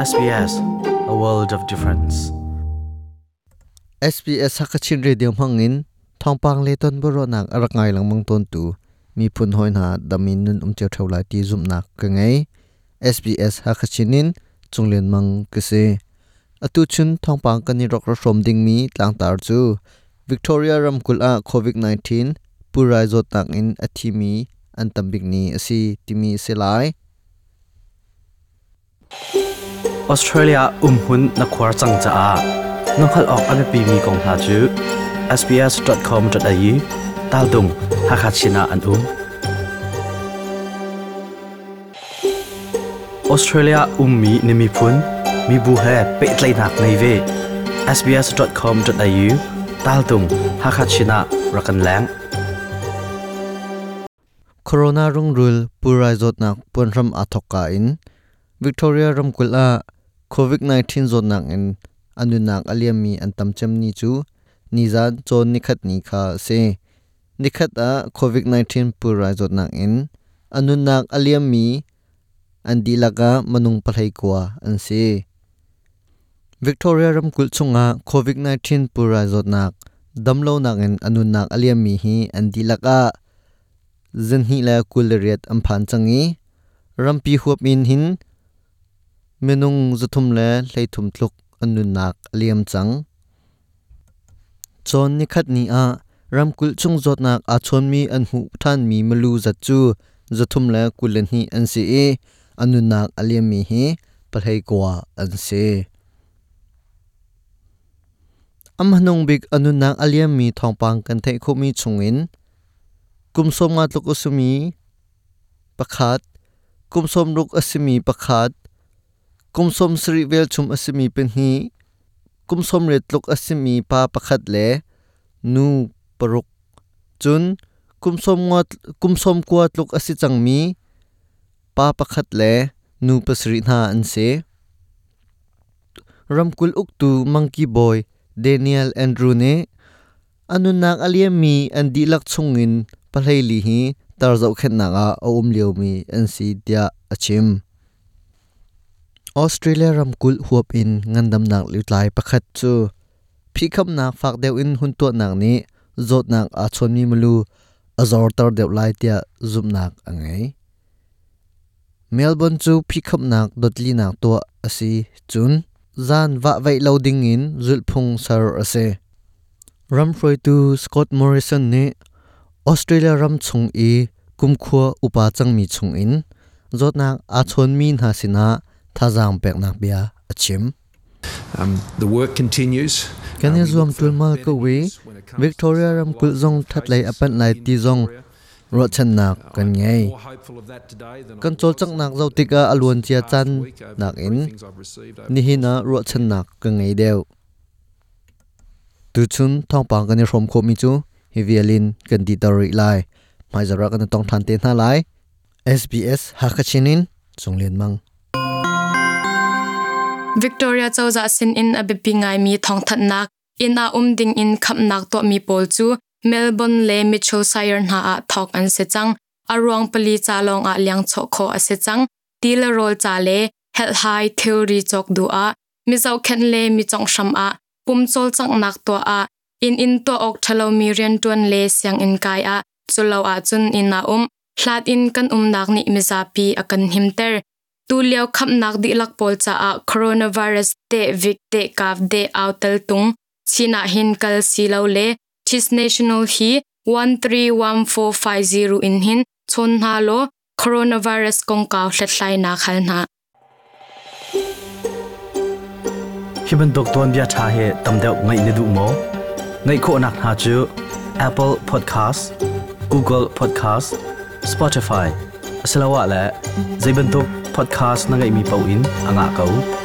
SBS a world of difference. SBS Hakachin Radio mangin, Thongpang le ton boro nak arangai lang mang ton tu, mi phun hoi na damin nun um cheu thaula ti zum nak ka ngai SBS Hakachinin chunglen mang kese atu chun, thongpang kani rok ro som ding mi, tlang tar chu. Victoria ram a, COVID 19 purai zot nak in athimi an tambik ni asi timi selai ออสเตรเลียอุ้มหุ่นนักควาจังจ้าน้งขลออกอันเป็นมีกองพาจู sbs.com.au ตาดุงฮักฮัชินาอันอุ้มออสเตรเลียอุ้มมีนิมิพุนมีบุเฮเปิดไลนักในเว sbs.com.au ตาดุงฮักฮัชินารักันแรงโคโรนารุงรุลปูรายจดนักปนรำอัตกาอินวิกตอเรียรำกุลอา covid 19 zot nak in anunak aliam mi antam chem ni chu nizan chon nikhat ni kha se nikhat a covid 19 pura zot nak in anunak aliam mi andilaka manung palhai kwa an se victoria ram kul chunga covid 19 pura zot nak damlo nak in anunak aliam mi hi andilaka zinhi la kulriat amphan changi rampi huap min hin เมนุงจะทุมและไหลทุมทุกอนุนักเลียมจังจนนิคัดนี้อารำกุลชงจดนักอาชนมีอันหูท่านมีมลูจัดจูจะทุมและกุลนี้อันเสียอนุนักอเลียมมีเฮปะไห้กว่าอันเสอำหนงบิกอนุนักอเลียมมีทองปังกันเทคมีชงอินกุมสมงาตุกอสมีประคัดกุมสมรุกอสมีประคัด kumsom sri vel chum asimi penhi kumsom retluk asimi pa pakhat le nu paruk chun kumsom ngot kumsom kwa tluk asi changmi pa pakhat le nu pasri na an se ramkul uktu monkey boy daniel andrew ne anunak aliami an dilak chungin palhaili hi tarzau khet nanga om liomi an si dia achim Australia ramkul huap in ngandam nak litlai pakhat chu. Phikham nak fak deu in hun to nak ni, zot nak a chon mi mulu azor tar deu lai tia zum nak angai Melbourne chu phikham nak dotli nak to asi chun. Zan wa vai loading in zulphung sar ase Ramfroi tu Scott Morrison ne Australia ram chung e kumkhua upa changmi chung in. Zot nak a chon mi ha sina thazang pek nak bia achim. Um, the work continues. kan ni zuam tul mal ko we? Victoria ram kul zong that lai apan lai ti zong ro chan nak kan ngei kan chol chak nak zau tika alun chia chan nak in ni hi na ro chan nak ka ngei deu tu chun thong pang kan ni rom kho mi chu hi vialin kan di tori lai. Mai zara kan tong than te na lai. Sbs hakachinin chunglen mang Victoria chawza sin in a bipi ngai mi thong that nak. In a um ding in khap nak to mi pol chu, Melbourne le Mitchellshire na a thok an se chang. Ruang pali cha long a liang cho kho a se chang. Le rol cha le hel hai theory chok du a. Mi zau khen le mi chong sham a. Pum chol chang nak to a. In in to ok thalo mi rian tuan le siang in kai a. Chulo a chun in a um. Hlat in kan um nak ni mi za pi a kan himter tu liao khap nak di lak pol cha a coronavirus te vic te kav de outel tung. China hin kal silo le. Chis national hi 131450 in hin. Chon na lo coronavirus kong kaw hletlai na khal na. Hiban dokton bia tha he tamdeu ngai ne du mo. Ngai kho nak ha chu apple podcast, google podcast, spotify asalawa la zaibantuk podcast na nga imipawin ang akaw.